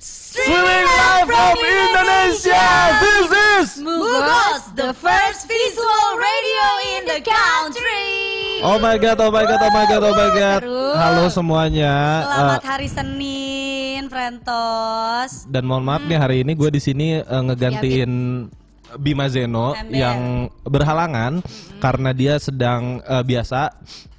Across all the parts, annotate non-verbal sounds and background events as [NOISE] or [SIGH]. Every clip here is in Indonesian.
Streaming live from Indonesia. This is Mugos, the first visual radio in the country. Oh my god, oh my god, oh my god, oh my god. Halo semuanya. Selamat Eh, hari Senin, Frentos. dan mohon maaf nih hari ini gue di sini eh, ngegantiin Bima Zeno Ember. yang berhalangan karena dia sedang eh, biasa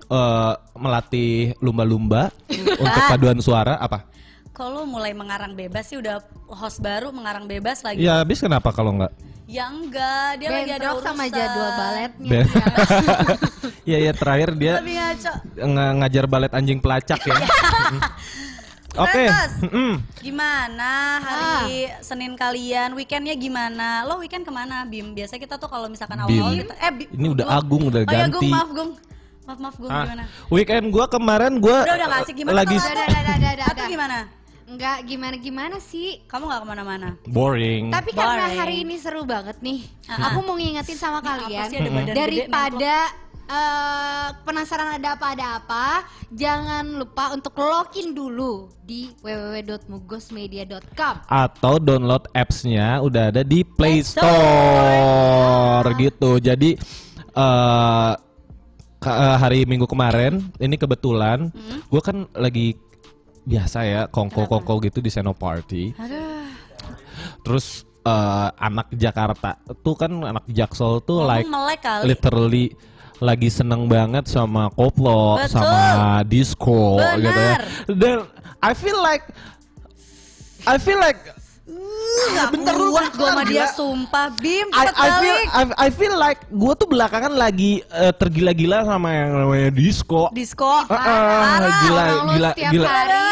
eh, melatih lumba-lumba untuk paduan suara apa? Lu mulai mengarang bebas sih udah host baru mengarang bebas lagi? Ya habis kenapa kalau enggak? Ya enggak, dia lagi ada Bentrok urusan. sama jadwal baletnya. Ben- Iya [LAUGHS] ya terakhir dia ng- ngajar balet anjing pelacak ya. [LAUGHS] Oke. Frentos, mm-mm. Gimana hari Senin kalian? Weekendnya gimana? Lo weekend ke mana, Bim? Biasa kita tuh kalau misalkan awal-awal Bim. kita eh Bim, Ini udah Agung udah Oh ya ganti. Gung, maaf Gung. Maaf maaf Gung Ah, gimana? weekend gua kemarin gua Udah udah gak asik gimana lagi kalau Udah, udah, udah, udah, udah, udah. gimana? Enggak gimana-gimana sih. Kamu gak ke mana-mana? boring. Tapi karena Boring. hari ini seru banget nih, Ah. aku mau ngingetin sama kalian daripada eh, penasaran ada apa ada apa, jangan lupa untuk login dulu di www.mugosmedia.com. atau download apps-nya udah ada di Play Store. Store gitu. Jadi eh eh, hari Minggu kemarin ini kebetulan Hmm? gua kan lagi biasa ya kongko-kongko gitu di Senoparty. Aduh. Terus eh, anak Jakarta tuh kan anak Jaksel tuh Ngomong like melek kali. literally lagi seneng banget sama koplo, Betul. sama disco Benar. gitu ya. Dan I feel like I feel like Gak bentar dulu, gue sama dia gila. sumpah Bim I, I feel I, I feel like gue tuh belakangan lagi eh, tergila-gila sama yang namanya disco. Disco Ah, ah, gila, Orang lo gila, setiap gila. hari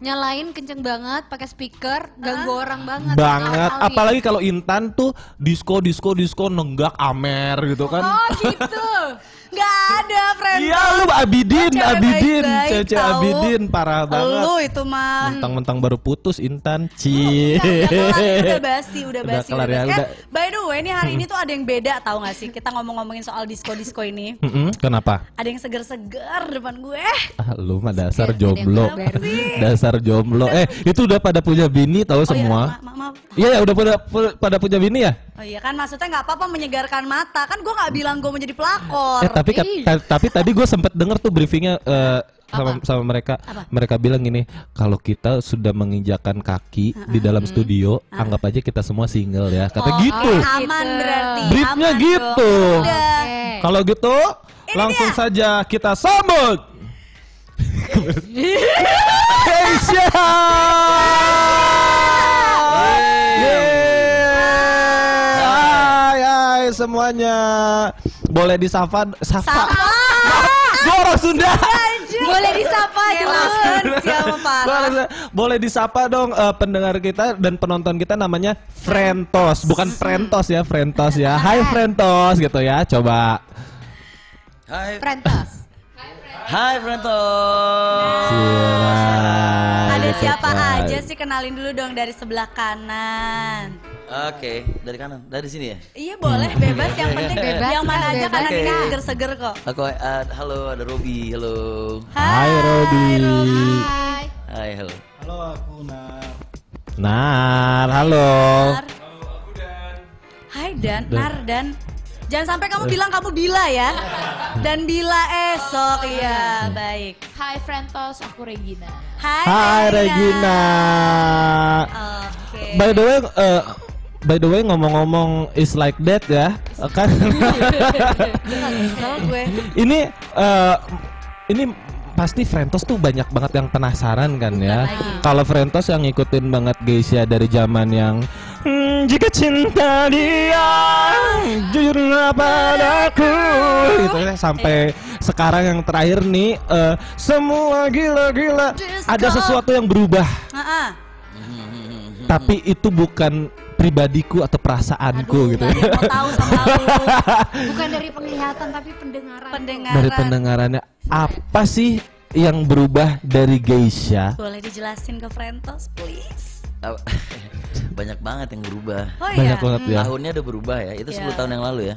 nyalain kenceng banget pakai speaker, ganggu orang banget. banget apalagi kalau Intan tuh disco disco disco nenggak amer gitu kan Oh gitu. [LAUGHS] Gak ada friend. Iya lu Abidin Cewek Abidin. cece. Abidin parah banget. Lu itu mah mentang-mentang baru putus Intan. Ci. Udah udah basi, udah Udah basi, kelar ya, udah. Eh, by the way, ini hari ini tuh ada yang beda tahu gak sih? Kita ngomong-ngomongin soal disco-disco ini. Kenapa? Ada yang seger-seger depan gue. ah, lu mah dasar jomblo. dasar jomblo. Eh itu udah pada punya bini tahu Oh iya, semua? iya ya udah pada pada punya bini ya? Oh iya kan maksudnya nggak apa-apa menyegarkan mata. Kan gue nggak bilang gue menjadi pelakor. Eh tapi kat- Ih. ta- tapi tadi gue sempet denger tuh briefingnya eh, sama sama mereka. Mereka bilang gini, kalau kita sudah menginjakan kaki di dalam studio, anggap aja kita semua single ya. Kata Oh, gitu. oke, aman berarti. Briefnya aman gitu. Oke. Kalau gitu, langsung saja kita sambut. [LAUGHS] Keisha. Hai semuanya. Boleh disapa, sapa. Gue orang Sunda. Boleh disapa Jelas dulu. kan siapa parah. Boleh, boleh disapa dong eh, pendengar kita dan penonton kita namanya Frentos, bukan Frentos ya, Frentos ya. Hai Frentos gitu ya. Coba. Hai, Frentos. Hai Frentos. Ada siapa aja sih kenalin dulu dong dari sebelah kanan. Oke, dari kanan, dari sini ya. Iya boleh bebas yang penting Bebas, yang mana aja bebas. karena ini Oke. seger-seger kok. Aku eh, halo ada Robi, halo. Hai Robi. Hai. Hai, halo. Nar, halo. Nar. Hai Dan, Nar dan Jangan sampai kamu bilang kamu Bila ya. [LAUGHS] Dan Bila esok ya, baik. Hai Frentos, aku Regina. Hai, Hai Regina. Oke. By the way, eh, by the way ngomong-ngomong is like that ya, kan? Ini eh, ini pasti Frentos tuh banyak banget yang penasaran kan ya. Kalau Frentos yang ngikutin banget Geisha dari zaman yang "Hmm, jika cinta dia jujurlah padaku gitu ya sampai sekarang yang terakhir nih eh, semua gila-gila ada sesuatu yang berubah Heeh. tapi itu bukan pribadiku atau perasaanku Aduh, gitu ya. mau tahu sama [LAUGHS] lu. Bukan dari penglihatan tapi pendengaran. Pendengaran. dari pendengarannya apa sih yang berubah dari Geisha Boleh dijelasin ke Frentos, please. [LAUGHS] Banyak banget yang berubah. Oh banyak iya. banget ya Tahunnya udah berubah ya. Itu 10 Iya. tahun yang lalu ya.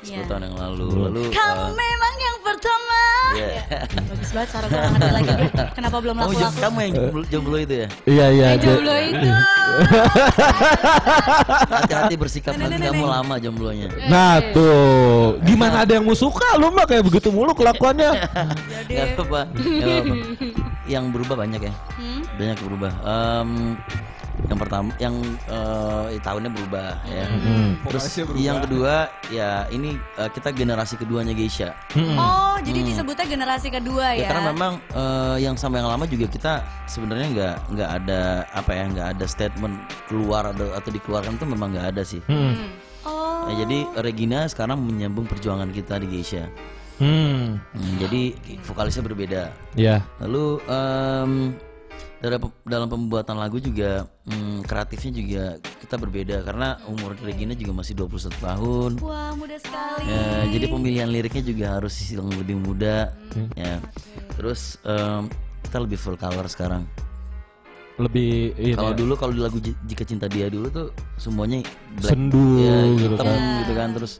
10 Iya. tahun yang lalu. Lalu Kamu eh, memang yang pertama Iya. Bagus banget gue ngerti lagi. [LAUGHS] Kenapa belum Oh, jom- laku-laku? kamu yang jomblo, jomblo itu ya? Iya iya. Yang jomblo itu. Hati-hati bersikap nanti kamu lama jomblonya. Nah tuh, gimana ada yang mau suka lu mah kayak begitu mulu kelakuannya. Gak apa-apa. Yang berubah banyak ya. Hmm? Banyak yang berubah. Em, yang pertama, yang eh, tahunnya berubah ya. Hmm. Terus yang kedua ya ini eh, kita generasi keduanya Geisha. Oh, jadi disebutnya generasi kedua Ya, ya? karena memang eh, yang sama yang lama juga kita sebenarnya nggak nggak ada apa ya nggak ada statement keluar atau, atau dikeluarkan itu memang nggak ada sih. Hmm. Oh, Nah, jadi Regina sekarang menyambung perjuangan kita di Geisha. Hmm. Hmm, jadi vokalisnya berbeda. Ya. Lalu em, dalam dalam pembuatan lagu juga hmm, kreatifnya juga kita berbeda karena umur Regina juga masih 21 tahun. wah muda sekali. Ya, jadi pemilihan liriknya juga harus yang lebih muda. Ya. Terus em, kita lebih full color sekarang. Lebih. Kalau ya. dulu kalau di lagu J- Jika Cinta Dia dulu tuh semuanya black, Sendu ya, gitu hitam kan. gitu kan terus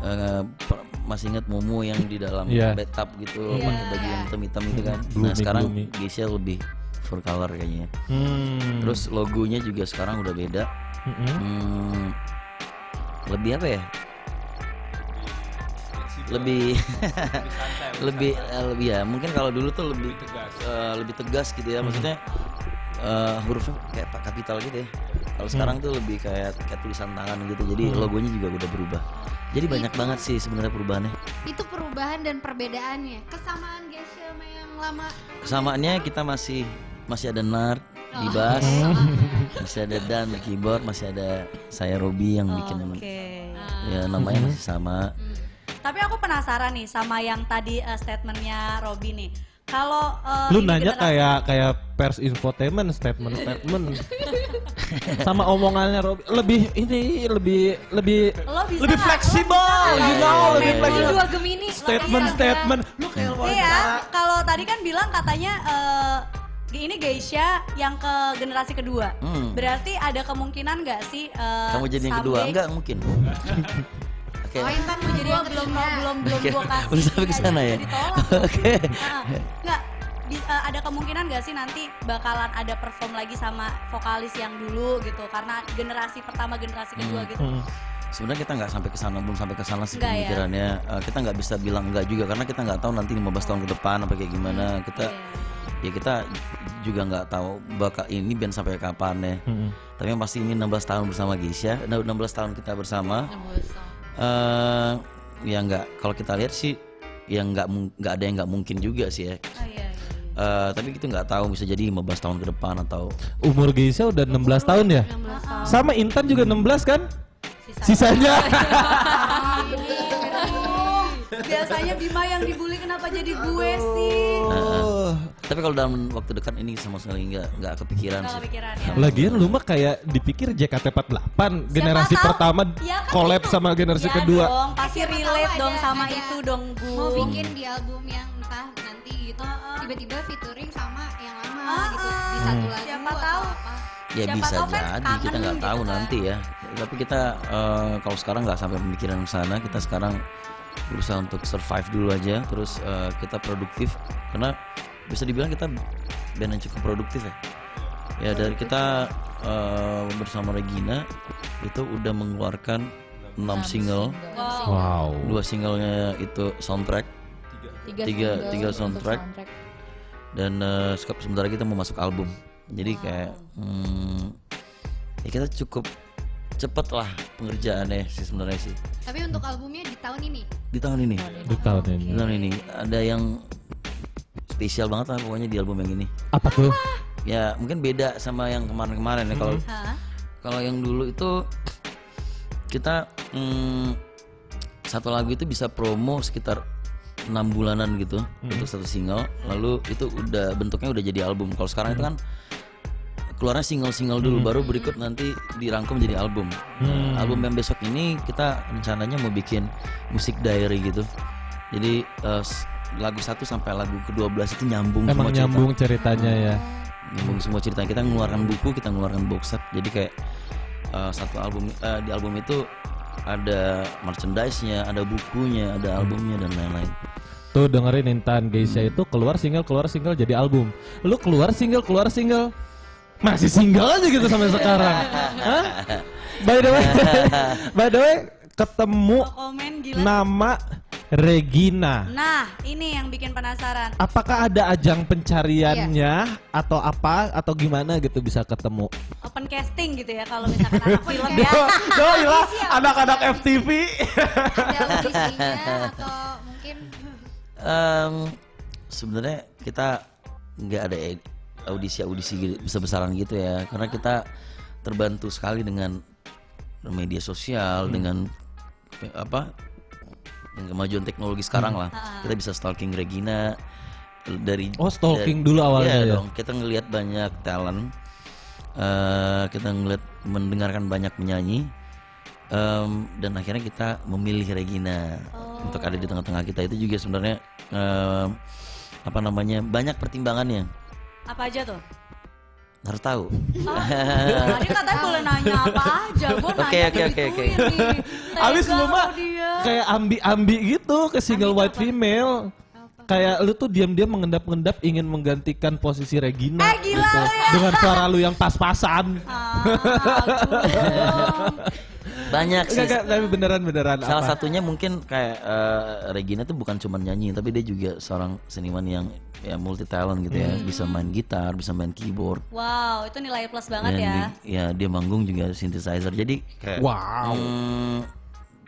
eh, per- masih ingat Momo yang di dalam Iya. bathtub gitu pakai baju yang hitam-hitam gitu kan. nah, Gloomy, sekarang gloomy. Geisha lebih full color kayaknya. Hmm. Terus logonya juga sekarang udah beda. Mm-mm. Hmm, lebih apa ya? Lebih [LAUGHS] lebih eh, lebih ya. Mungkin kalau dulu tuh lebih eh, lebih tegas gitu ya. Maksudnya eh, hurufnya kayak pak kapital gitu ya. Kalau sekarang tuh lebih kayak kayak tulisan tangan gitu. Jadi logonya juga udah berubah. Jadi banyak banget sih sebenarnya perubahannya. Itu perubahan dan perbedaannya. Kesamaan Geisha sama yang lama. Kesamaannya kita masih masih ada Nard di bass, [LAUGHS] masih ada Dan di keyboard, masih ada saya Robi yang bikin Oke. ya namanya masih sama. Tapi aku penasaran nih sama yang tadi eh, statementnya Robi nih. Kalau eh, Lu nanya generasi- kayak kayak pers infotainment statement statement. [LAUGHS] Sama omongannya Rob lebih ini lebih lebih Lo bisa lebih fleksibel, you know, lebih fleksibel. dua Gemini. Statement statement. Lu kayak lu Iya, kalau tadi kan bilang katanya eh, ini Geisha yang ke generasi kedua. Hmm. Berarti ada kemungkinan nggak sih eh, Kamu jadi yang kedua? Enggak mungkin. [LAUGHS] Oke. Oh, Intan mau jadi yang belum ketiga. belum belum gua kasih. udah sampai ke sana bisa ya? [LAUGHS] Oke. Heeh. Nggak di- eh, ada kemungkinan gak sih nanti bakalan ada perform lagi sama vokalis yang dulu gitu karena generasi pertama generasi kedua gitu. Hmm. Sebenarnya kita nggak sampai ke sana, belum sampai ke sana sih Nggak ya? pemikirannya. Eh, kita nggak bisa bilang enggak juga karena kita nggak tahu nanti 15 tahun ke depan apa kayak gimana. Kita ya kita juga nggak tahu bakal ini band sampai kapan ya. Hmm. Tapi yang pasti ini 16 tahun bersama Geisha, nah, 16 tahun kita bersama. eh ya nggak kalau kita lihat sih ya nggak nggak ada yang nggak mungkin juga sih ya. Oh, iya, iya. Eh, tapi kita nggak tahu bisa jadi 15 tahun ke depan atau Umur Geisha udah 16 tahun ya? 16 tahun. Sama Intan juga 16 kan? Sisanya. [LAUGHS] Biasanya Bima yang dibully kenapa jadi gue sih? Oh. tapi kalau dalam waktu dekat ini sama sekali nggak nggak kepikiran sih. ya. Lagian lu mah kayak dipikir JKT48 generasi tahu? pertama Ya kan collab itu. sama generasi Ya kedua. dong, pasti relate ada- dong sama ada- itu dong Bu. Mau bikin di album yang entah nanti gitu. Tiba-tiba featuring sama yang lama Ah, gitu. Di satu lagu Siapa atau tahu. apa. Ya Siapa bisa jadi, kita nggak gitu tahu kan. nanti ya. Tapi kita eh, kalau sekarang nggak sampai pemikiran ke sana, kita sekarang berusaha untuk survive dulu aja, terus eh, kita produktif karena bisa dibilang kita band yang cukup produktif ya. Ya dari kita eh, bersama Regina itu udah mengeluarkan 6 single, Wow. dua singlenya itu soundtrack Tiga- tiga soundtrack. dan eh, sekap- sebentar lagi kita mau masuk album. Jadi kayak hmm, ya kita cukup cepet lah pengerjaannya sih sebenarnya sih Tapi untuk albumnya di tahun ini. di tahun ini. Di tahun ini. Di tahun ini ada yang spesial banget lah pokoknya di album yang ini. Apa tuh? Ya mungkin beda sama yang kemarin-kemarin ya kalau Hah? kalau yang dulu itu kita hmm, satu lagu itu bisa promo sekitar enam bulanan gitu untuk satu single lalu itu udah bentuknya udah jadi album kalau sekarang itu kan keluarnya single-single dulu baru berikut nanti dirangkum jadi album. Nah, album yang besok ini kita rencananya mau bikin musik diary gitu. Jadi s- lagu 1 sampai lagu ke-12 itu nyambung Emang semua cerita. nyambung ceritanya ya. nyambung semua cerita. Kita mengeluarkan buku kita mengeluarkan box set. Jadi kayak uh, satu album uh, di album itu ada merchandise-nya ada bukunya ada albumnya dan lain-lain. Tuh dengerin Intan Geisha itu keluar single keluar single jadi album. Lu keluar single keluar single masih single aja gitu sampai sekarang. Hah? By the way, [LAUGHS] by the way ketemu Komen gila. nama Regina. Nah, ini yang bikin penasaran. Apakah ada ajang pencariannya atau apa atau gimana gitu bisa ketemu? Open casting gitu ya kalau misalkan anak film ya. Doi lah anak-anak FTV. Ada audisinya atau mungkin Em, sebenarnya kita nggak ada audisi-audisi gitu- besar-besaran gitu ya. Karena kita terbantu sekali dengan media sosial dengan eh, apa dengan kemajuan teknologi sekarang lah. Kita bisa stalking Regina dari Oh, stalking dari- dulu awalnya Iya ya? dong kita ngelihat banyak talent eh, kita ngelihat mendengarkan banyak penyanyi Em, dan akhirnya kita memilih Regina untuk ada di tengah-tengah kita. Itu juga sebenarnya em, apa namanya banyak pertimbangannya Apa aja tuh? harus tahu Tadi katanya boleh nanya apa aja. Gue nanya Oke, oke, oke, oke. digituin nih. Abis lu mah kayak ambi-ambi gitu ke single white female. Kayak lu tuh diam-diam mengendap-endap ingin menggantikan posisi Regina Eh, gila gitu. ya. dengan suara lu yang pas-pasan. [LAUGHS] Ah, banyak sih Enggak, enggak, tapi beneran beneran salah apa? satunya mungkin kayak eh, Regina tuh bukan cuma nyanyi tapi dia juga seorang seniman yang ya multi talent gitu ya bisa main gitar bisa main keyboard Wow, itu nilai plus banget dan ya. di- ya dia manggung juga synthesizer jadi kayak Wow. Hmm,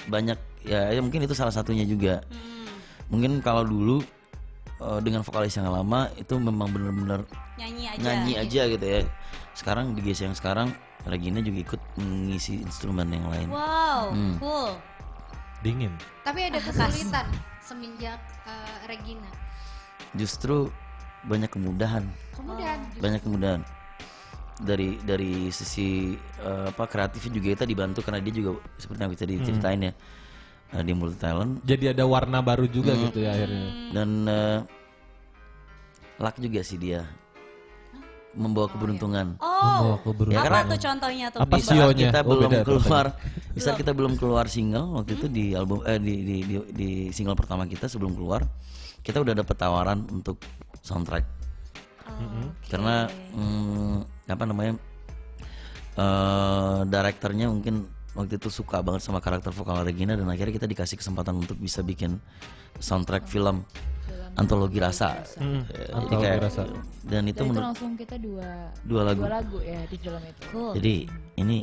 banyak ya, ya mungkin itu salah satunya juga Hmm. mungkin kalau dulu eh, dengan vokalis yang lama itu memang benar-benar Nyanyi aja. nyanyi aja gitu ya sekarang di GC yang sekarang Regina juga ikut mengisi instrumen yang lain Wow, Hmm. cool. Dingin. tapi ada [LAUGHS] kesulitan semenjak eh, Regina. justru banyak kemudahan Kemudian banyak kemudahan dari dari sisi eh, apa kreatifnya juga kita dibantu karena dia juga seperti yang tadi ceritain ya eh, dia multi talent Jadi ada warna baru juga Hmm. gitu ya akhirnya. dan eh, luck juga sih dia membawa keberuntungan Membawa Oh, keberuntungan. Ya, apa karena- tuh contohnya tuh? Apa di sih? saat kita Oh, belum beda, beda. keluar di saat kita belum keluar single waktu itu di album eh di, di di di single pertama kita sebelum keluar kita udah dapet tawaran untuk soundtrack karena mm, apa namanya eh direkturnya mungkin waktu itu suka banget sama karakter vokal Regina dan akhirnya kita dikasih kesempatan untuk bisa bikin soundtrack film antologi rasa Hmm, jadi antologi kayak rasa. dan itu Dan itu menurut langsung kita dua dua lagu dua lagu ya di film itu. Cool. jadi ini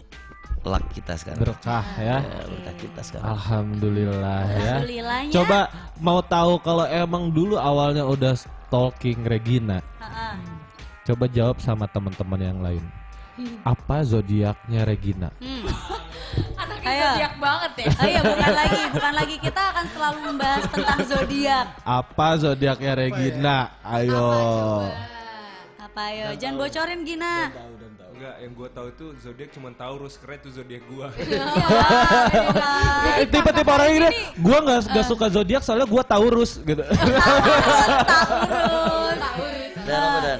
luck kita sekarang Berkah ya. Ya, berkah kita sekarang Alhamdulillah ya. Alhamdulillahnya. Coba mau tahu kalau emang dulu awalnya udah stalking Regina. Ha-ha. Coba jawab sama teman-teman yang lain. Apa zodiaknya Regina? Hmm. [LAUGHS] Anaknya Ayo. zodiak banget ya. Ayo bukan lagi, bukan lagi kita akan selalu membahas tentang zodiak. Apa zodiaknya Regina? Ayo. Apa ayo? Jangan bocorin Gina. Enggak, yang gue tahu itu zodiak cuma Taurus, keren tuh zodiak gue. [LAUGHS] Eh, Tipe-tipe orang ini, gua nggak nggak suka zodiak soalnya gua Taurus gitu. dan apa dan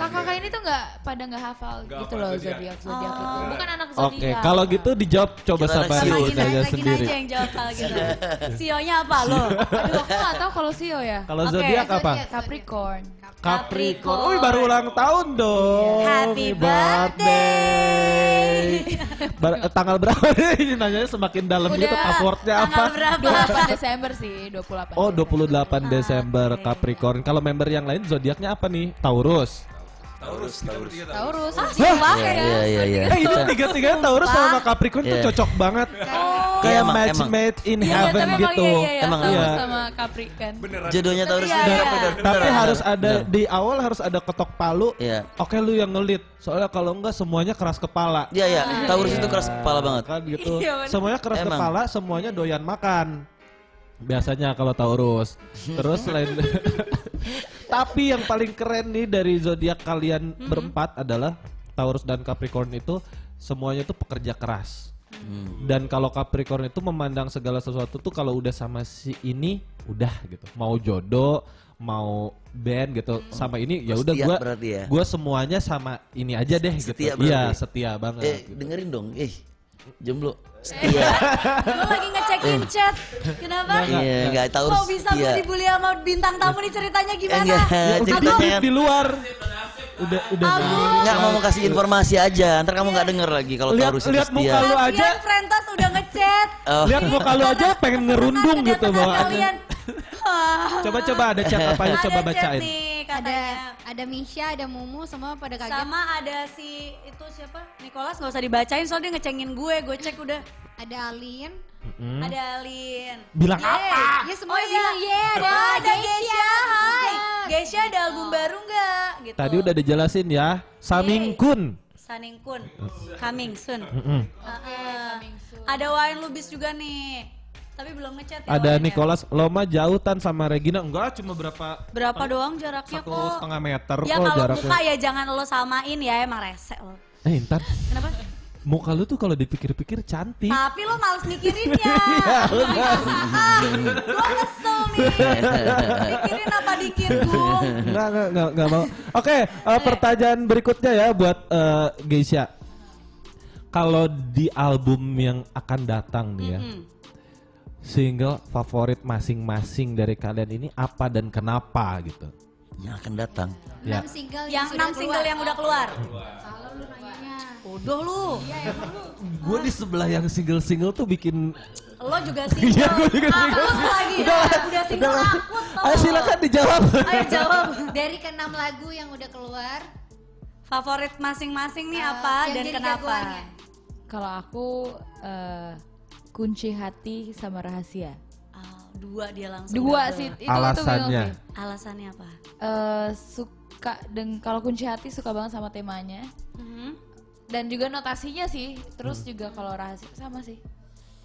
Kakak ini tuh nggak pada nggak hafal gitu loh zodiak zodiak itu. Bukan anak zodiak. Oke, kalau gitu dijawab coba Kita sama Sio Regina Gina, aja Regina sendiri. aja yang jawab kalau gitu. Sionya apa lo? Aduh, aku nggak tau kalau Sio ya. Kalau Oke, zodiak apa? Capricorn. Capricorn. Oh, baru ulang tahun dong. Happy birthday. Bar- eh, tanggal berapa [LAUGHS] ini nanyanya semakin dalam gitu Udah, passwordnya Tanggal apa? berapa? 28 [LAUGHS] [LAUGHS] Desember sih, 28. Oh 28 Desember Capricorn. Kalau member yang lain zodiaknya apa nih? Taurus. Taurus, kita bertiga tahu. Taurus. Wah, Iya iya iya iya. Eh itu tiga-tiganya Taurus sama Capricorn tuh Iya. cocok banget. Oh. Kayak Emang- match emang. made in Iya, heaven emang gitu. Iya, iya, Emang, Taurus iya. sama Capri kan. Beneran. Jodohnya Taurus Iya, iya. Tapi harus ada di awal harus ada ketok palu. Iya. Oke lu yang ngelit. Soalnya kalau enggak semuanya keras kepala. Iya iya, Taurus itu keras kepala banget. Kan gitu. Iya, bener. semuanya keras Emang. kepala, semuanya doyan makan. Biasanya kalau Taurus. Terus [LAUGHS] selain Tapi yang paling keren nih dari zodiak kalian berempat adalah Taurus dan Capricorn itu semuanya tuh pekerja keras. Dan kalau Capricorn itu memandang segala sesuatu tuh kalau udah sama si ini udah gitu. Mau jodoh, mau band gitu sama ini ya udah gua ya? gua semuanya sama ini aja deh gitu. Setia Iya, berarti? setia banget. Eh gitu. dengerin dong, eh jomblo [LAUGHS] setia Gue lagi ngecekin chat. Kenapa? iya nggak tahu Kok bisa gue setia dibully sama bintang tamu nih ceritanya gimana? enggak Ya, udah di, luar. Udah udah. nggak mau kasih informasi aja ntar kamu nggak denger lagi kalau Lihat- tahu Rusdi lihat setia muka lu aja. Frentos udah ngechat. Oh. Lihat muka lu aja pengen ngerundung gitu kalian. Coba [LAUGHS] coba ada chat apa aja coba Ada bacain. nih Ada katanya. ada Misha, ada Mumu, semua pada kaget. Sama ada si itu siapa? Nicholas nggak usah dibacain soalnya dia ngecengin gue. Gue cek udah. Ada Alin. Hmm. Ada Alin. Bilang Yeay. apa? Ya semua Oh iya, bilang ye ada, Wah, ada Geisha. Hai. juga. Geisha ada album baru nggak? Gitu. Tadi udah dijelasin ya. Samingkun. Saningkun. Coming soon. Mm-mm. Uh-uh. Ada Wine Lubis juga nih. Tapi belum ngechat ya. Ada Wine ya. Nicholas Loma jautan sama Regina enggak cuma berapa Berapa doang jaraknya satu kok? setengah meter Ya kok kalau jaraknya. muka ya jangan lo samain ya emang rese lo. Eh ntar Kenapa? muka lu tuh kalau dipikir-pikir cantik. Tapi lo males mikirinnya. [LAUGHS] Iya, gue kesel nih. Mikirin apa dikit gue. Enggak, enggak, enggak, enggak mau. Oke, eh, pertanyaan berikutnya ya buat eh, Geisha. Kalau di album yang akan datang nih ya, single favorit masing-masing dari kalian ini apa dan kenapa gitu? yang akan datang Ya. Enam single Yang enam single keluar. yang udah keluar. Salah lu nanyanya. Bodoh lu. Gue di sebelah yang single-single tuh bikin Lo juga [LAUGHS] single. Iya, gua juga single. Akut lagi. Udah single tau. Ayo silakan dijawab. Ayo jawab. [LAUGHS] Dari keenam lagu yang udah keluar, Favorit masing-masing nih eh, apa yang dan jadi kenapa? Kalau aku eh, kunci hati sama rahasia. Ah, dua dia langsung. Dua double. sih itu Alasannya. itu. Alasannya apa? Eh, suka dan kalau kunci hati suka banget sama temanya Mhm. dan juga notasinya sih. Terus juga kalau rahasia sama sih.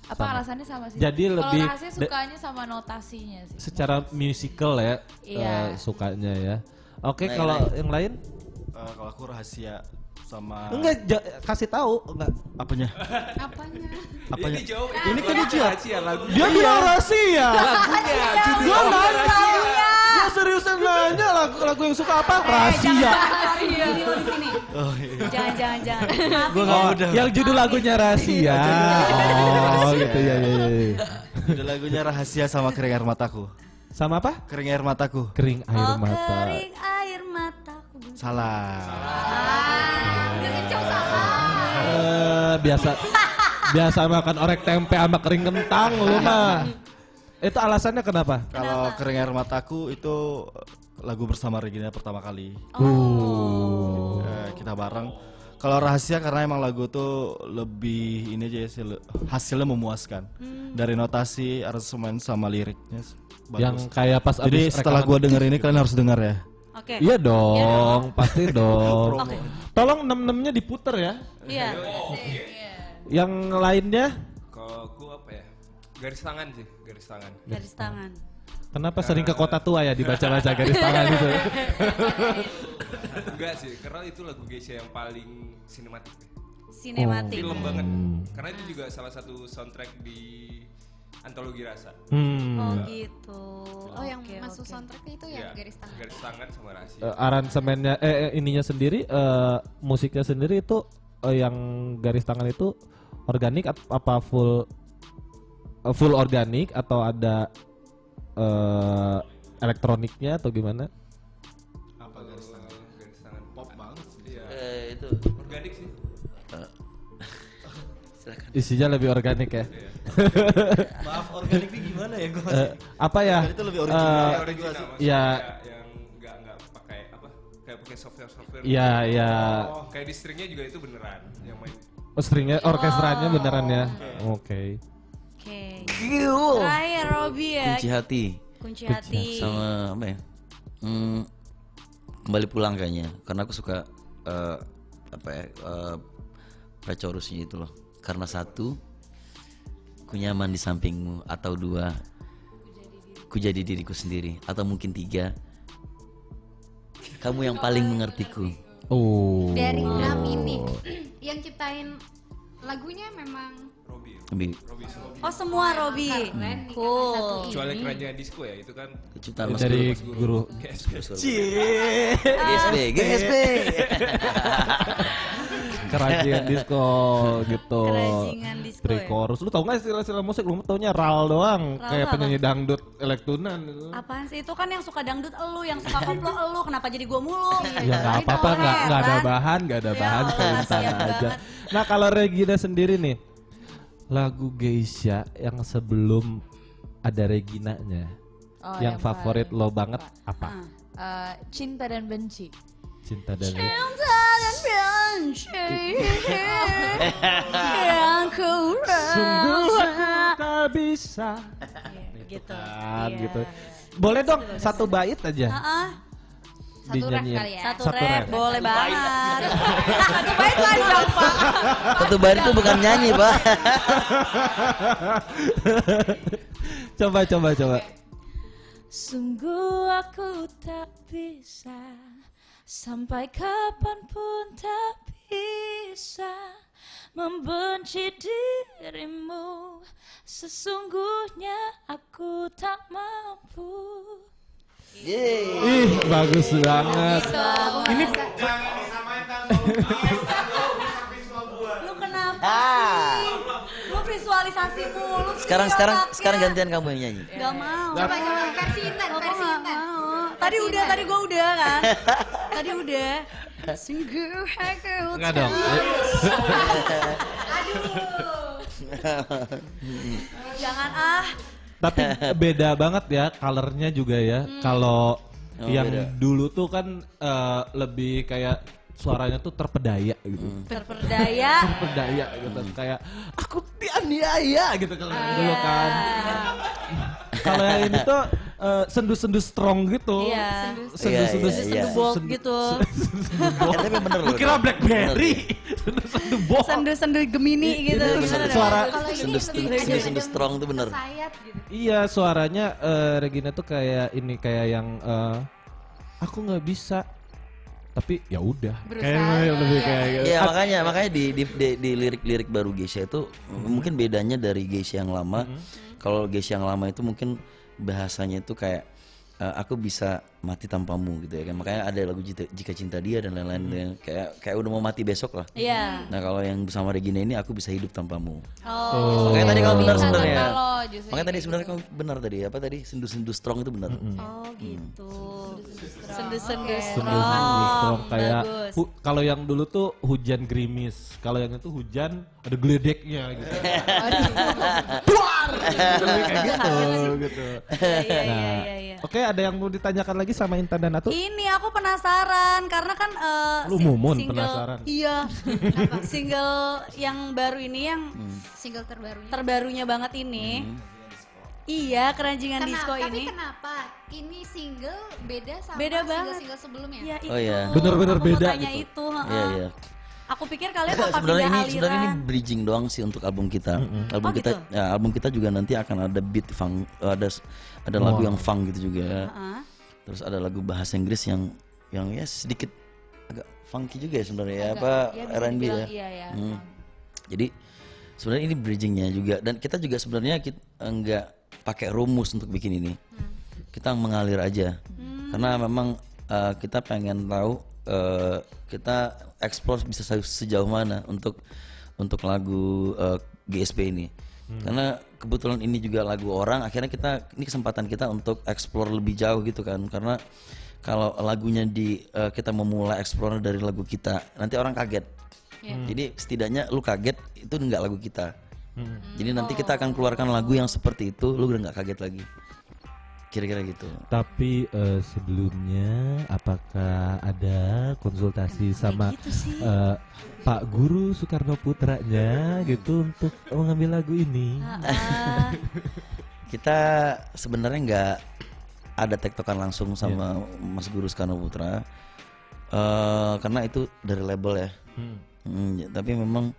Apa Sama. alasannya sama sih? Jadi kalau lebih rahasia de- sukanya sama notasinya sih. Secara musical ya, Iya. eh, sukanya ya. Oke, Lain, kalau yang lain Eh, kalau aku rahasia sama enggak ja- kasih tahu enggak. apanya? Apanya? Apanya? Ini jawab Ini kan rahasia lagu. Dia bilang rahasia. Lagunya, judul nanya. rahasia. Dia seriusan nanya lagu lagu yang suka apa? Rahasia. Di sini. Oh iya. Jangan jangan jangan. [LAUGHS] Ya. oh, yang judul lagunya rahasia. Oh, gitu ya ya. Udah lagunya rahasia sama kering air mataku. Sama apa? Kering air mataku. Kering air Oh mata. kering air mataku. Salah. Eh, biasa biasa makan orek tempe sama kering kentang lu mah. Itu alasannya kenapa? Kalau kering air mataku itu lagu bersama Regina pertama kali. Uh. Eh, kita bareng. Kalau rahasia karena emang lagu tuh lebih ini aja sih le- hasilnya memuaskan. Dari notasi, aransemen sama liriknya s- Yang bagus. kayak pas Jadi abis setelah gua denger ini kalian harus dengar ya. Oke. Iya dong, pasti dong. Oke. Tolong enam-enamnya diputer ya. Iya. Yang lainnya Kalau aku apa ya? Garis tangan sih, garis tangan. Garis tangan. kenapa sering ke kota tua ya dibaca-baca garis tangan itu? Enggak sih, karena itu lagu Geisha yang paling sinematik. Sinematik. Film banget. Karena itu juga salah satu soundtrack di antologi rasa. Hmm. Oh gitu. Oh yang Oke, masuk oke. soundtracknya itu ya Iya, garis tangan. Garis tangan sama rahasia. Eh, aransemennya eh eh, ininya sendiri eh, musiknya sendiri itu eh, yang garis tangan itu organik ap- apa full eh, full organik atau ada eh, elektroniknya atau gimana? apa garis tangan? Garis tangan pop banget sih. Iya. Eh, itu Organik sih. [LAUGHS] silakan Isinya lebih organik ya. [LAUGHS] Maaf organik ini gimana ya gua Eh, apa ya? Itu lebih original. Eh, Yang original maksudnya ya. kayak yang enggak enggak pakai apa? Kayak pakai software-software. Iya, iya. Oh, kayak di stringnya juga itu beneran yang main. Oh, stringnya orkestranya beneran ya. Oke. Oke. Terakhir Robi ya. kunci hati Kunci hati. sama apa ya Hmm, kembali pulang kayaknya karena aku suka eh, apa ya eh, pre-chorusnya itu loh karena satu ku nyaman di sampingmu atau dua. Ku jadi diriku sendiri atau mungkin tiga. Kamu yang paling mengertiku. Oh. Dari enam ini. Yang ciptain lagunya memang Lebih Oh semua Robi. Cool. Kecuali kerajaan disco ya itu kan ciptaan Mas dari Guru. guru Cie. GSP, GSP. [LAUGHS] kerajaan disco gitu. Kerajingan disco ya? Pre-chorus. Lu tau gak istilah-istilah musik? Lu taunya ral doang. Ral kayak apa? penyanyi dangdut elektunan gitu. Apaan sih itu kan yang suka dangdut elu, yang suka koplo elu, kenapa jadi gua mulu? Ya nggak apa-apa, nggak nggak ada bahan, nggak ada Ya bahan, kayak sana aja. banget. Nah kalau Regina sendiri nih, lagu Geisha yang sebelum ada Reginanya, Oh, yang yang favorit paling lo banget apa? Eh, cinta dan benci. Cinta dan Cinta dan benci [LAUGHS] yang ku Sungguh aku tak bisa. Gitu. Kan, Iya. gitu. Boleh dong satu bait aja Ah, Satu ref kali ya. satu, Satu rap. boleh banget. satu bait panjang pak. [LAUGHS] Satu bar itu bukan nyanyi, Pak. [LAUGHS] Coba coba coba. Sungguh aku tak bisa Sampai kapan pun tak bisa Membenci dirimu Sesungguhnya aku tak mampu Ih bagus banget. Ini [LAUGHS] Lu kenapa Ah. sih? Lu visualisasi mulu Sekarang sekarang otaknya. sekarang gantian kamu yang nyanyi. Gak mau. Coba coba versi Intan, versi nggak Intan. mau. Tadi udah, tadi gua udah kan. [LAUGHS] Tadi udah. Enggak dong. [LAUGHS] Jangan ah. Tapi [LAUGHS] beda banget ya colornya juga ya. Kalau Oh, yang beda. dulu tuh kan eh, lebih kayak suaranya tuh terpedaya gitu. Terperdaya. [LAUGHS] Terpedaya gitu kayak aku dianiaya gitu kalau yang dulu kan. [LAUGHS] kalau yang ini tuh eh, sendu-sendu strong gitu. Iya. Sendu-sendu Iya, iya, iya. Sendu bold sendu- gitu. sendu bold. Eh, tapi bener Lu loh. kira Blackberry. Sendu-sendu bold. Sendu-sendu Gemini gitu. Itu Bener ada. suara Kalau ini Sendu strong itu bener. gitu. Iya suaranya eh, Regina tuh kayak ini kayak yang eh, aku nggak bisa tapi ya udah kayak lebih kayak gitu. Iya makanya makanya di di, di, di lirik-lirik baru Geisha itu mungkin bedanya dari Geisha yang lama. Kalau Geisha yang lama itu mungkin bahasanya itu kayak eh, aku bisa mati tanpamu gitu ya kan. Makanya ada lagu Jika, Jika Cinta Dia dan lain-lain yang kayak kayak udah mau mati besok lah. Iya. Nah kalau yang bersama Regina ini aku bisa hidup tanpamu. Oh. Makanya tadi kamu benar Bisa sebenarnya. Makanya tadi sebenarnya kamu benar tadi apa tadi sendu-sendu strong itu benar. Oh gitu. Sendu-sendu Sendu-sendu strong strong. kayak Bagus. hu- kalau yang dulu tuh hujan gerimis kalau yang itu hujan ada geledeknya gitu [LAUGHS] kayak gitu gitu Iya, iya, Nah, iya, iya. oke ada yang mau ditanyakan lagi sama Intan dan Atu Ini aku penasaran karena kan eh, Lu sing- mumun single, penasaran. Iya. Apa, single yang baru ini yang Single terbarunya. terbarunya banget ini. Iya, keranjingan Kenapa? disco Tapi ini. kenapa ini single beda sama Beda banget. single-single sebelumnya? Iya itu. Oh, iya. Bener-bener mau beda gitu. itu. heeh. Iya iya. Aku pikir kalian bakal sebenarnya pindah ini sebenarnya ini aliran. bridging doang sih untuk album kita. Album Oh, kita gitu? ya album kita juga nanti akan ada beat funk ada ada lagu yang funk gitu juga. Heeh. Terus ada lagu bahasa Inggris yang yang ya sedikit agak funky juga ya sebenarnya ya apa ya R&B ya. iya ya. Hmm. Jadi sebenarnya ini bridgingnya juga dan kita juga sebenarnya kita enggak pakai rumus untuk bikin ini. Kita mengalir aja. Karena memang uh, kita pengen tahu uh, kita explore bisa se- sejauh mana untuk untuk lagu uh, GSP ini. Karena kebetulan ini juga lagu orang, akhirnya kita ini kesempatan kita untuk explore lebih jauh gitu kan. Karena kalau lagunya di uh, kita memulai explore dari lagu kita, nanti orang kaget. Jadi setidaknya lu kaget itu enggak lagu kita. Jadi nanti kita akan keluarkan lagu yang seperti itu, lu udah nggak kaget lagi. Kira-kira gitu. Tapi eh, sebelumnya apakah ada konsultasi sama eh, Pak Guru Soekarno Putranya gitu untuk mengambil lagu ini? [LAUGHS] Kita sebenarnya nggak ada tektokan langsung sama Mas Guru Soekarno Putra. Eh, karena itu dari label ya. Hmm, ya, tapi memang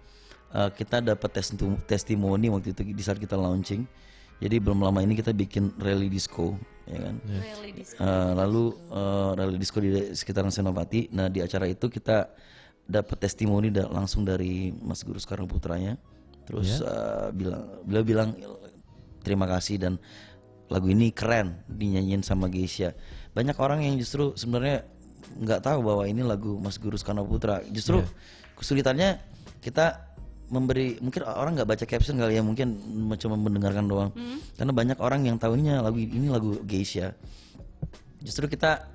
eh, kita dapat testi- testimoni waktu itu di saat kita launching. Jadi belum lama ini kita bikin rally disco, ya kan. Really disco. Eh, lalu eh, rally disco di sekitaran Senopati. Nah di acara itu kita dapat testimoni da- langsung dari Mas Guru Soekarno Putranya terus eh, bilang beliau bilang terima kasih dan lagu ini keren dinyanyiin sama Geisha banyak orang yang justru sebenarnya nggak tahu bahwa ini lagu Mas Guru Soekarno Putra justru kesulitannya kita memberi mungkin orang nggak baca caption kali ya mungkin cuma mendengarkan doang. Karena banyak orang yang tahunya lagu ini lagu Geisha. Justru kita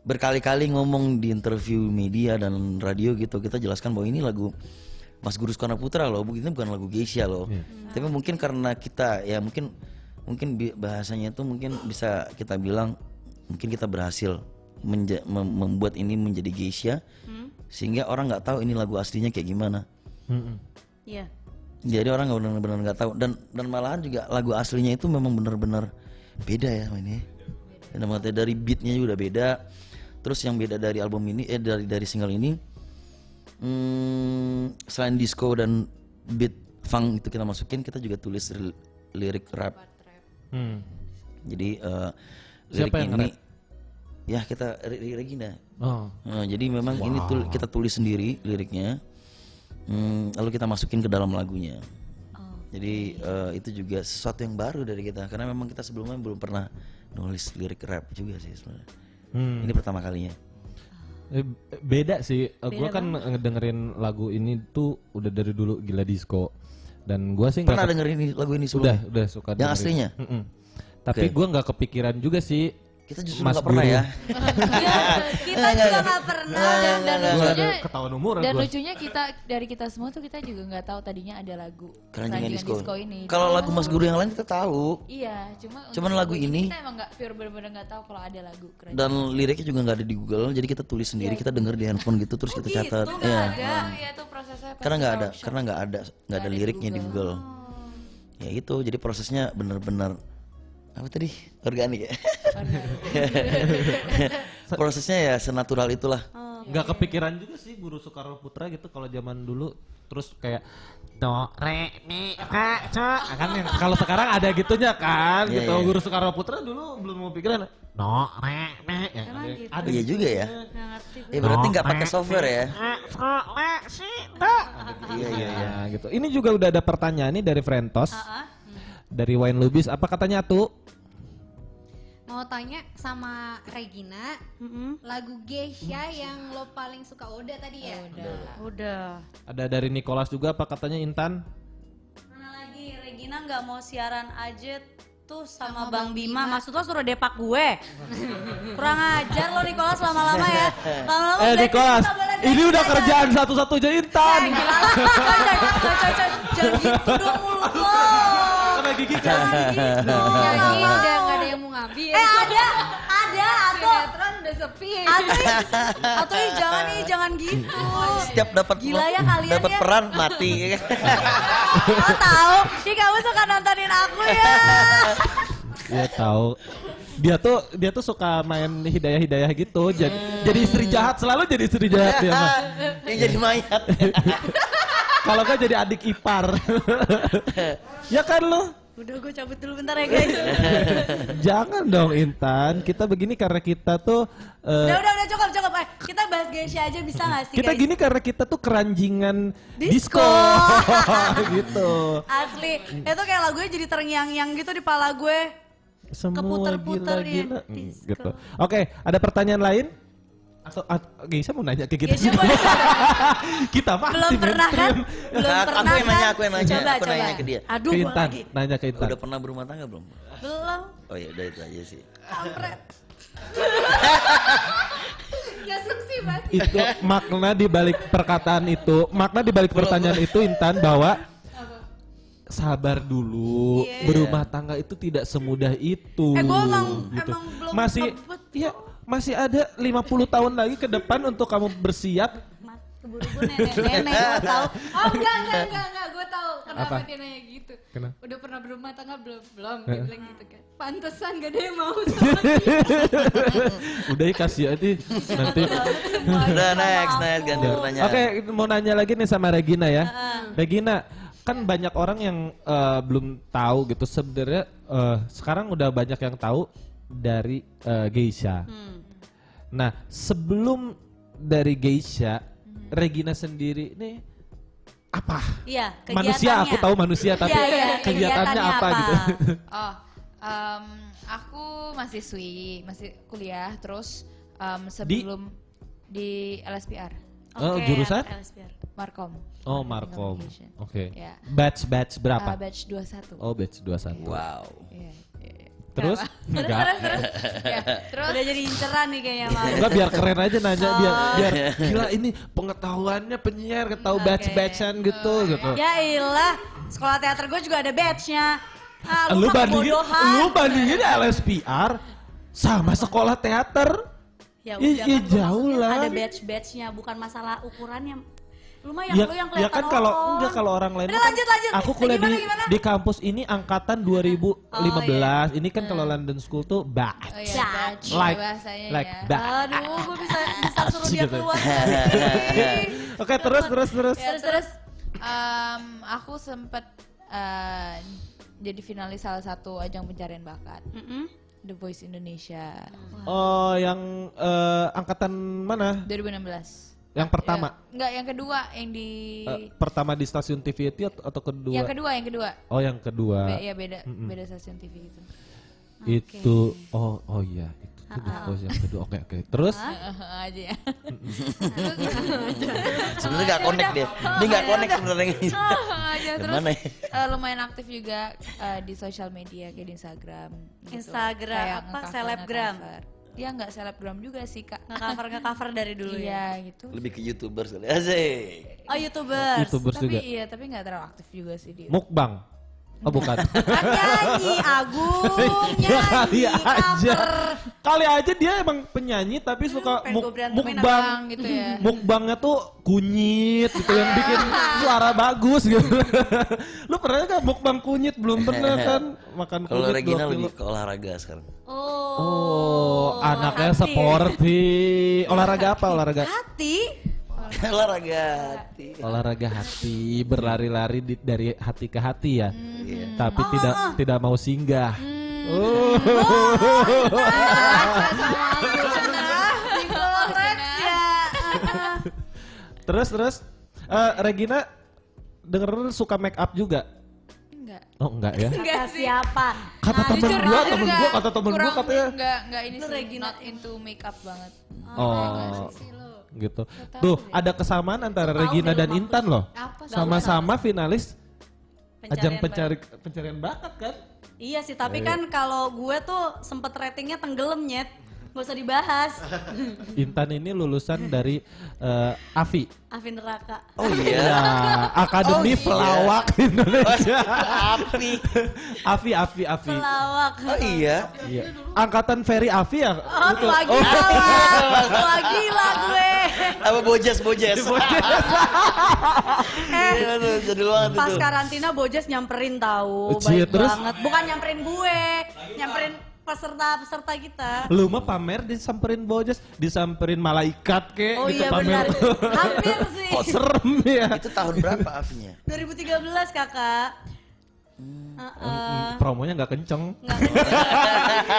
berkali-kali ngomong di interview media dan radio gitu kita jelaskan bahwa ini lagu Mas Guru Soekarno Putra loh bu- ini bukan lagu Geisha loh. Tapi mungkin karena kita ya mungkin mungkin bahasanya itu mungkin bisa kita bilang mungkin kita berhasil menja- mem- membuat ini menjadi Geisha. Sehingga orang nggak tahu ini lagu aslinya kayak gimana Mm-mm. Iya. jadi orang nggak benar-benar nggak tahu. Dan dan malahan juga lagu aslinya itu memang benar-benar beda ya ini dan maksudnya dari beatnya juga udah beda. Terus yang beda dari album ini eh dari dari single ini hmm, selain disco dan beat funk itu kita masukin kita juga tulis lirik rap. Hmm. jadi eh, Siapa lirik yang ini ya kita Re- Regina. Oh. Nah, jadi memang ini tul- kita tulis sendiri liriknya, Hmm, lalu kita masukin ke dalam lagunya. Jadi eh, itu juga sesuatu yang baru dari kita karena memang kita sebelumnya belum pernah nulis lirik rap juga sih sebenarnya. Hmm. Ini pertama kalinya. Eh, beda sih. Eh, gua kan ngedengerin lagu ini tuh udah dari dulu gila disco. Dan gua sih nggak Pernah dengerin lagu ini udah sebelumnya? udah suka Yang dengerin. aslinya? Mm-mm. Tapi Oke. gua nggak kepikiran juga sih. Kita justru nggak pernah ya. Iya, [LAUGHS] kita juga nggak pernah. dan, dan lucunya ketahuan umur dan gua. lucunya kita dari kita semua tuh kita juga nggak tahu tadinya ada lagu Keranjingan disco. ini. Kalau lagu Mas Guru yang lain kita tahu. Iya, cuma Cuman lagu ini- kita emang nggak pure bener-bener nggak tahu kalau ada lagu keren. Dan liriknya juga nggak ada di Google, jadi kita tulis sendiri, kita denger di handphone gitu, terus kita catat. Nggak Iya. ada, ya itu prosesnya. pasti karena nggak ada karena nggak ada nggak ada liriknya di Google ya itu jadi prosesnya benar-benar apa tadi? Organik ya? [LAUGHS] Prosesnya ya senatural itulah. Nggak kepikiran juga sih guru Soekarno Putra gitu kalau zaman dulu terus kayak do re mi fa ca kan yang- kalau sekarang ada gitunya kan Iya, gitu. iya. guru Soekarno Putra dulu belum mau pikiran no re mi. Ya, ada, ada iya juga ya. ya berarti nggak pakai software ya? Eh, so, le, si, da. iya iya iya Ya, gitu. Ini juga udah ada pertanyaan nih dari Frentos. Dari Wine Lubis, apa katanya tuh? Mau tanya sama Regina, lagu Geisha yang lo paling suka Oda tadi ya? Udah. Ada dari Nicholas juga, apa katanya Intan? Mana lagi Regina nggak mau siaran aja tuh sama, Bang Bima. Maksud lo suruh depak gue? Kurang ajar lo Nicholas lama-lama ya. Lama-lama Eh Nicholas, ini udah kerjaan satu-satunya Intan. Eh, gila. Coy, coy, coy, coy, coy. Jangan gitu dong mulut lo. Karena gigi kan. Jadi udah gak ada yang mau ngambil. Eh ada, ada, atau Sinetron udah sepi. atau [LAUGHS] ih, jangan nih, jangan gitu. setiap dapat Gila ya kalian dapat ya. peran mati [LAUGHS] [LAUGHS] Lo tahu, ih kamu suka nontonin aku ya. Iya tahu. Dia tuh dia tuh suka main hidayah-hidayah gitu. Jadi jadi istri jahat selalu jadi istri jahat dia mah. yang jadi mayat Kalau enggak jadi adik ipar. [LAUGHS] ya kan lo? Udah gue cabut dulu bentar ya guys. [LAUGHS] Jangan dong Intan. Kita begini karena kita tuh eh, Udah udah udah cukup cukup. Eh, kita bahas Geisha aja bisa gak sih kita guys? gini karena kita tuh keranjingan Disco. disco, [LAUGHS] gitu. Asli, itu kayak lagunya jadi terngiang-ngiang gitu di pala gue. Semua Keputer-puter gila-gila. ya, Hmm, disco. gitu. Oke, ada pertanyaan lain? Atau at- Geisha mau nanya ke kita Geisha juga? mau- kita [LAUGHS] mah Belum pernah kan? Belum Aku- aku pernah yang nanya, kan? aku yang nanya, Coba, aku coba. nanya ke dia. Aduh, ke gue Intan, lagi. nanya ke Intan. udah pernah berumah tangga belum Belum. oh ya udah itu aja sih [LAUGHS] banget. itu makna di balik perkataan itu, makna di balik pertanyaan itu Intan bahwa sabar dulu, Iya. berumah tangga itu tidak semudah itu. Eh, gua emang- gitu. emang belum masih ya masih ada 50 tahun lagi ke depan untuk kamu bersiap. Keburu-buru nenek-nenek gue [LAUGHS] tahu. Oh enggak, enggak, enggak, enggak. Gue tahu kenapa Apa? dia nanya gitu. Kenapa? Udah pernah berumah tangga belum? Belum, dia bilang gitu kan. Pantesan gak ada yang mau sama [LAUGHS] Udah ya kasih aja nanti. udah next next ganti Ya. pertanyaan Oke, mau nanya lagi nih sama Regina ya. Regina, kan banyak orang yang eh, belum tahu gitu sebenarnya eh, sekarang udah banyak yang tahu dari eh, Geisha. Nah, sebelum dari Geisha, Regina sendiri nih apa? Iya, Manusia, aku tahu manusia, tapi Iya, iya, kegiatannya kegiatannya apa, apa? gitu? [LAUGHS] Oh, em, aku mahasiswi, masih kuliah, terus em, sebelum di, LSPR, Oh, Oke, jurusan? LSPR. Markom. Oh, Markom. Oke. Ya. Batch batch berapa? Ah, batch 21. Oh, batch 21. Wow. Iya, iya, iya. Terus? Enggak. Ya, terus Udah jadi inceran nih kayaknya Mal. Enggak biar keren aja nanya biar Oh. biar gila ini pengetahuannya penyiar tahu batch-batchan gitu gitu. Ya ilah, sekolah teater gue juga ada batchnya. Ah, lu lu, kan bandingin kebodohan. lu bandingin LSPR sama sekolah teater. Ya udah kan gua jauh lah. Ada batch-batchnya, bukan masalah ukurannya. Lu mah yang Ya, lu yang ya kelihatan kan kalau enggak kalau orang lain Udah kan- lanjut lanjut. Aku Eh, kuliah gimana, di gimana? di kampus ini angkatan 2015. Ini kan kalau London School tuh batch. oh iya, batch Like bahasanya like ya. batch. Aduh, gue bisa [LAUGHS] bisa suruh dia Gitu. keluar. [LAUGHS] Oke, terus terus terus. Ya, terus em, aku sempet eh, jadi finalis salah satu ajang pencarian bakat Mm-mm. The Voice Indonesia Oh, yang eh, angkatan mana? 2016. Yang pertama. Ya, enggak, yang kedua yang di Eh, pertama di stasiun TV itu atau, atau kedua? yang kedua, yang kedua. Oh, yang kedua. Be- ya beda beda stasiun TV gitu. Itu oh oh iya, itu tuh The Voice yang kedua. Oke, oke. Terus aja ya. [LAUGHS] Sebenarnya nggak connect dia. Dia nggak connect sebenarnya. aja terus Gimana ya? eh, lumayan aktif juga eh, di sosial media kayak di Instagram. gitu. Instagram, Kayak apa, nge-cover- selebgram? Dia nggak selebgram juga sih kak. Nge-cover nge-cover dari dulu ya. Iya gitu. Lebih ke youtuber sekali. Asik. Oh, YouTubers. YouTubers tapi juga. iya tapi nggak terlalu aktif juga sih dia. Mukbang. Oh, bukan. Kan nyanyi Agung, [LAUGHS] Ya kali nyanyi aja. cover. Kali aja dia emang penyanyi tapi suka pengen muk, mukbang Bang gitu ya. [LAUGHS] Mukbangnya tuh kunyit gitu yang bikin [LAUGHS] suara bagus gitu. Lu pernah gak mukbang kunyit? Belum pernah kan makan kunyit. Kalau Regina lebih ke olahraga sekarang. Oh, Oh, anaknya hati. sporty. Olahraga apa olahraga? Hati. [LAUGHS] olahraga hati. Olahraga hati, berlari-lari di- dari hati ke hati ya. Iya. Tapi Oh, tidak tidak mau singgah. Oh. [LAUGHS] Digoreng ya. [LAUGHS] terus terus Eh, Regina denger suka make up juga? Enggak. Oh enggak ya? Kata siapa? Kata temen Jujur, gua, jujur temen gua, kata temen gua kurang- katanya. Enggak, enggak ini sih Regina not into makeup banget. Oh, gitu. Tuh ada kesamaan antara Regina dan Intan loh. Sama-sama finalis ajang Pencarian pencari pencarian bakat kan? Iya sih, tapi kan kalau gue tuh sempet ratingnya tenggelam nyet. Gak usah dibahas. [LAUGHS] Intan ini lulusan dari eh, AFI. Afin neraka. Oh Ya, [LAUGHS] iya. Akademi Oh, iya. Pelawak Indonesia. Api. AFI, AFI, AFI. Pelawak. Oh iya. Iya. Angkatan Ferry AFI ya? Oh, Gitu. lagi Oh, lah. [LAUGHS] Lagi lah gue. Apa bojes bojes. Iya tuh, jadi banget Pas itu. karantina Bojes nyamperin tahu, Cie, baik terus? banget. Bukan nyamperin gue, nyamperin peserta-peserta kita. Lu mah pamer disamperin bojas, disamperin malaikat kek Oh gitu iya pamer. benar. [LAUGHS] Hampir sih. Kok serem ya? Itu tahun berapa Afinya? 2013 kakak. Hmm. Heeh. Promonya nggak kenceng, Nggak [LAUGHS] kenceng.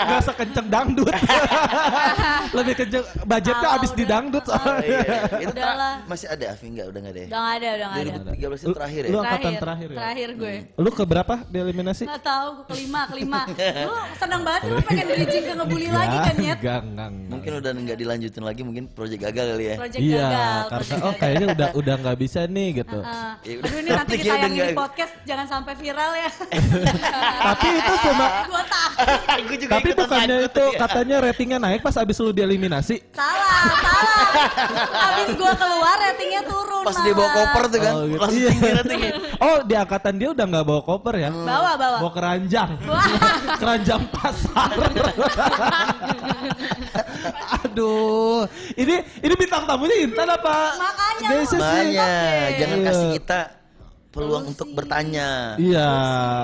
nggak sekenceng dangdut. [LAUGHS] Lebih kenceng, budgetnya habis di dangdut Oh, soalnya. iya. [LAUGHS] Itu Udahlah. masih ada Afi enggak? Udah enggak deh. Udah nggak ada, udah nggak ada. 2013 itu terakhir ya? Lu angkatan terakhir ya? Terakhir gue. Lu ke berapa di eliminasi? Nggak tahu, gue kelima, kelima. Lu senang banget sih lu pengen bridging ke ngebully lagi kan Nyet? Enggak, enggak, enggak. Mungkin udah enggak dilanjutin lagi mungkin proyek gagal kali ya. Project Iya, gagal. karena oh kayaknya udah udah nggak bisa nih gitu. Heeh. Ya udah. Aduh ini nanti Pikir udah ditayangin di nggak- podcast, jangan sampai viral ya. [LAUGHS] Tapi itu cuma takut. Gue juga tapi bukannya itu ya. katanya ratingnya naik pas abis lu dieliminasi. Salah, salah. Abis gue keluar ratingnya turun Pas dia bawa malah. koper tuh kan, Oh, gitu. langsung Iya. tinggi ratingnya. Oh, di angkatan dia udah nggak bawa koper ya? Bawa, bawa. Bawa keranjang. [LAUGHS] Keranjang pasar. [LAUGHS] Aduh, ini ini bintang tamunya Intan apa? Makanya, Geses sih? Makanya, jangan kasih kita peluang untuk bertanya. Iya,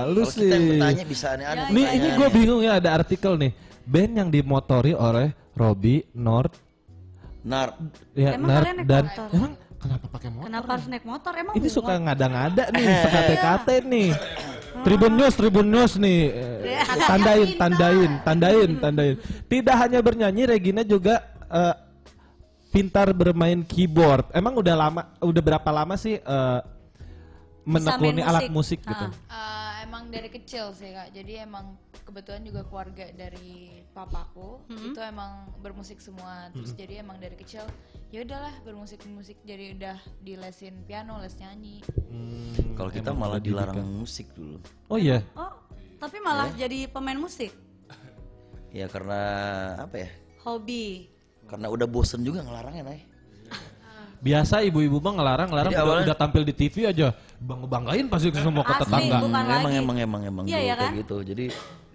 lu Kalau kita yang sih. bertanya bisa aneh-aneh. Nih, ini pertanyaannya. gue bingung ya ada artikel nih. Band yang dimotori oleh Robby, Nord, Nar, ya Emang Nard dan motor? emang kenapa pakai motor? Kenapa harus naik motor? Emang Ini suka ngada-ngada nih, [LAUGHS] sekate-kate nih. Tribun News, Tribun News nih. Eh, Tandain, tandain, tandain, tandain. Tidak hanya bernyanyi, Regina juga eh, pintar bermain keyboard. Emang udah lama, udah berapa lama sih eh, menekuni main alat musik. musik gitu? Eh, emang dari kecil sih kak jadi emang kebetulan juga keluarga dari papaku Hmm. itu emang bermusik semua terus jadi emang dari kecil ya udahlah bermusik musik jadi udah dilesin piano les nyanyi Kalau kita malah dilarang musik dulu. Oh iya. Oh, tapi malah jadi pemain musik. Ya karena apa ya? Hobi. Karena udah bosen juga ngelarangnya, Nay. Biasa ibu-ibu mah ngelarang, ngelarang Jadi udah, awalnya- udah tampil di TV aja, bang banggain pasti semua ke tetangga. bukan emang emang emang emang dulu ya kayak kan? gitu. Jadi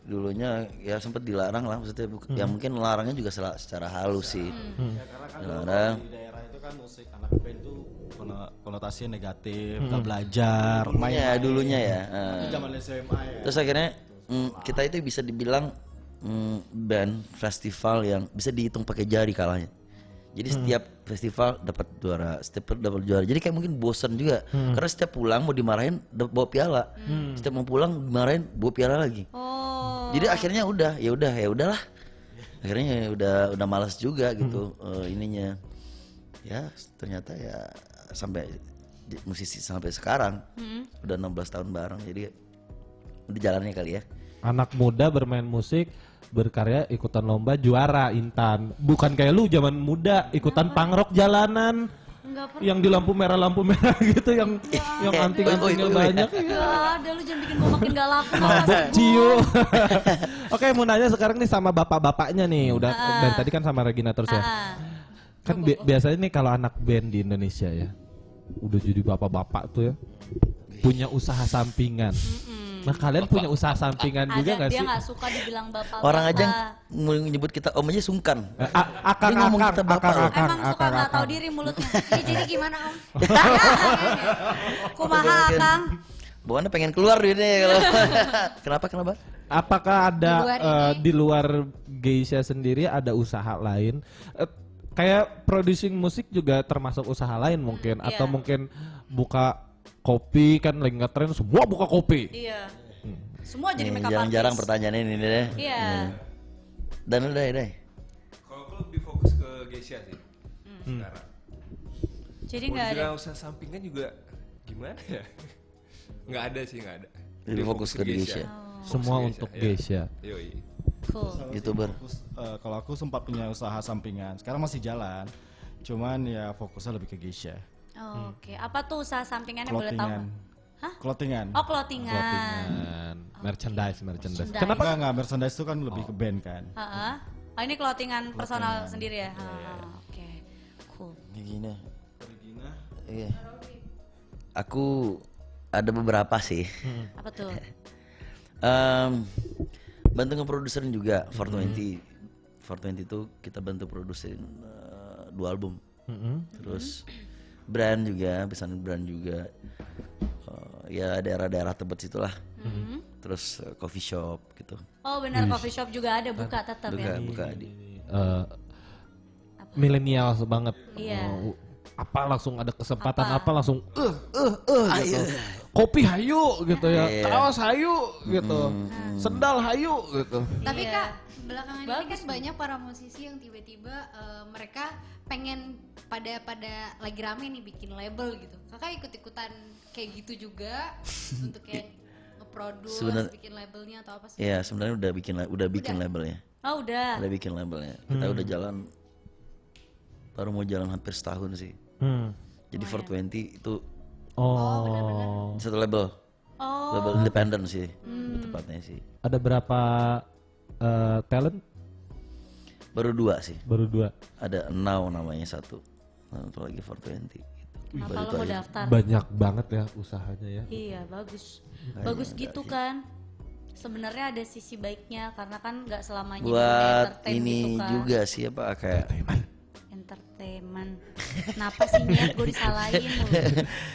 dulunya ya sempet dilarang lah maksudnya ya Hmm. mungkin larangnya juga secara, secara halus sih. Karena kan dulu Dilarang. di daerah itu kan musik anak band itu kono- konotasinya negatif, nggak belajar, main. Ya dulunya ya. Itu zaman SMA ya. Terus akhirnya mm, kita itu bisa dibilang mm, band festival yang bisa dihitung pakai jari kalahnya. Jadi setiap festival dapat juara, setiap dapat juara. Jadi kayak mungkin bosan juga. Karena setiap pulang mau dimarahin bawa piala. Setiap mau pulang dimarahin bawa piala lagi. Oh. Jadi akhirnya udah, ya udah, ya udahlah. Akhirnya ya udah udah malas juga gitu eh, ininya. Ya ternyata ya sampai musisi sampai sekarang udah 16 tahun bareng. Jadi udah jalannya kali ya. Anak muda bermain musik, berkarya ikutan lomba juara Intan. Bukan kayak lu zaman muda ikutan pangrok jalanan. Yang di lampu merah lampu merah [LAUGHS] gitu yang yang anting-antingnya Oi, oi, oi. banyak. Enggak ada lu jangan bikin gua makin gak laku. Mabuk ciu. [LAUGHS] Oke, mau nanya sekarang nih sama bapak-bapaknya nih. Udah dari tadi kan sama Regina terus ya. Ah. Kan bi- biasanya nih kalau anak band di Indonesia ya, udah jadi bapak-bapak tuh ya, punya usaha sampingan. Nah kalian punya usaha sampingan juga Ada gak dia sih? nggak suka dibilang bapak. Orang aja mau nyebut kita om aja sungkan. Eh, a- akang Dia ngomong akang kita bapak akang loh. akang Emang suka akang nggak tahu akang. diri mulutnya. Ya, jadi gimana om? [LAUGHS] [LAUGHS] Kumaha Kang? Bawaannya pengen keluar duitnya ya kalau. [LAUGHS] kenapa kenapa? Apakah ada Di luar eh, di luar Geisha sendiri ada usaha lain? Eh, kayak producing musik juga termasuk usaha lain mungkin atau iya. mungkin buka kopi kan lagi ngetren semua buka kopi. Iya. Semua jadi Nih, makeup Jarang-jarang artist. pertanyaan ini deh. Iya. Dan udah deh. Kalau aku lebih fokus ke Geisha sih. Sekarang. Jadi nggak ada. usaha sampingan juga gimana ya? [LAUGHS] Nggak ada sih, nggak ada. Lebih fokus ke Geisha. Semua Geisha, untuk iya. Geisha. Yoi. Cool. Youtuber. Fokus, eh, kalau aku sempat punya usaha sampingan, sekarang masih jalan. Cuman ya fokusnya lebih ke Geisha. Oh, Oke, apa tuh usaha sampingannya boleh tahu? Clothingan. nggak? Hah? Clothingan. Oh, clothingan. Clothingan, merchandise, merchandise. Merchandise. Kenapa? Enggak, enggak, merchandise itu kan lebih ke band kan. Heeh. Oh, ini clothingan personal sendiri ya? Ah, Oke, cool. Kayak gini. Iya. Aku ada beberapa sih. [LAUGHS] Apa tuh? Em, bantu ngeproduserin juga 420. 420 itu kita bantu produserin eh, dua album. Terus brand juga, pesan brand juga. Eh, ya daerah-daerah tempat situlah. Terus eh, coffee shop gitu. Oh, benar coffee shop juga ada buka tetap Buka ya? buka di. Eh, milenial banget. Iya. Oh, apa langsung ada kesempatan Apa? apa, langsung eh eh eh gitu. Kopi hayu gitu ya. Iya. Kaos hayu gitu. Sendal hayu gitu. Tapi Iya. kak belakangan ini Bagus kan banyak para musisi yang tiba-tiba eh, mereka pengen pada pada lagi rame nih bikin label gitu. Kakak ikut-ikutan kayak gitu juga [LAUGHS] untuk kayak nge-produce, Sebenar- bikin labelnya atau apa sih? Iya, sebenarnya udah bikin udah bikin labelnya. Oh, udah. Udah bikin labelnya. Kita udah jalan baru mau jalan hampir setahun sih. Hmm. Jadi 420 itu Oh. satu label. Oh, Label independen sih. lebih Tepatnya sih. Ada berapa eh, talent? Baru dua sih. Baru dua. Ada Now namanya satu. Satu lagi 420 gitu. kenapa Baru lo mau aja. daftar? Banyak banget ya usahanya ya. Iya, bagus. Bagus gitu kan. Sebenarnya ada sisi baiknya karena kan nggak selamanya Buat entertain ini gitu kan. juga sih apa kayak Entertainment. Kenapa sih niat gue disalahin mulu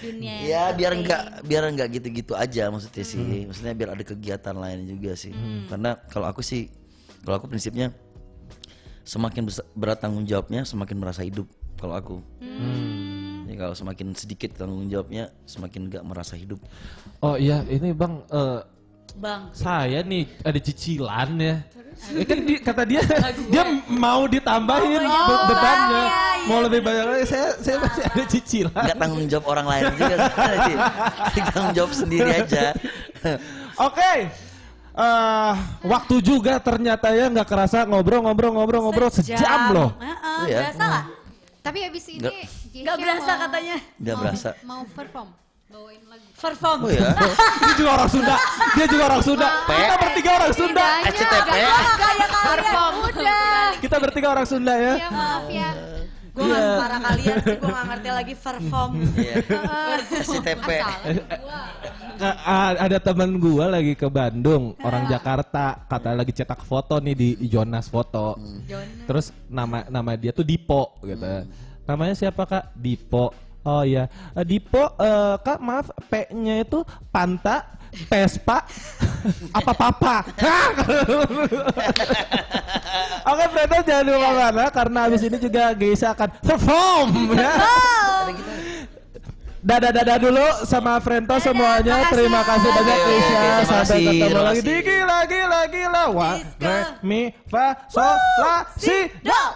dunia ya biar enggak biar enggak gitu-gitu aja maksudnya sih. Maksudnya biar ada kegiatan lain juga sih. Karena kalau aku sih kalau aku prinsipnya semakin berat tanggung jawabnya semakin merasa hidup kalau aku. Jadi kalau semakin sedikit tanggung jawabnya semakin enggak merasa hidup. Oh iya, ini Bang eh, Bang, saya nih ada cicilan ya. Ya kan di- kata dia [LAUGHS] dia mau ditambahin be- bebannya. iya, iya, mau lebih banyak lagi saya saya masih ada cicilan. nggak tanggung jawab orang lain juga [LAUGHS] sih. tanggung jawab sendiri aja [LAUGHS] Oke. Eh, waktu juga ternyata ya nggak kerasa ngobrol-ngobrol-ngobrol-ngobrol sejam loh. Heeh, Iya. Berasa nggak? Tapi abis ini Nggak- Nggak berasa mau- katanya. nggak mau- berasa Mau perform, bawain lagu. Perform. oh [LAUGHS] ya Dia juga orang Sunda. Dia juga orang Sunda. Kita bertiga orang Sunda. SCTP kalian. Udah. Kita bertiga orang Sunda ya. Ya maaf ya. Gue nggak separah kalian sih, gue nggak ngerti lagi perform. Iya. [LAUGHS] SCTP ada teman gua lagi ke Bandung, orang Jakarta, kata lagi cetak foto nih di Jonas Foto. Terus nama nama dia tuh Dipo gitu. Namanya siapa Kak? Dipo. Oh iya, Eh, Dipo eh, Kak maaf P-nya itu Panta, Pespa, [LAUGHS] apa papa? [LAUGHS] Oke, Fredo jangan lupa mana karena habis ini juga Geisha akan perform [LAUGHS] ya. Dadah dadah dulu sama Frento semuanya. Terima kasih banyak Geisha. Sampai ketemu lagi di gila gila gila. Wa, re, mi, fa, sol, la, si, do.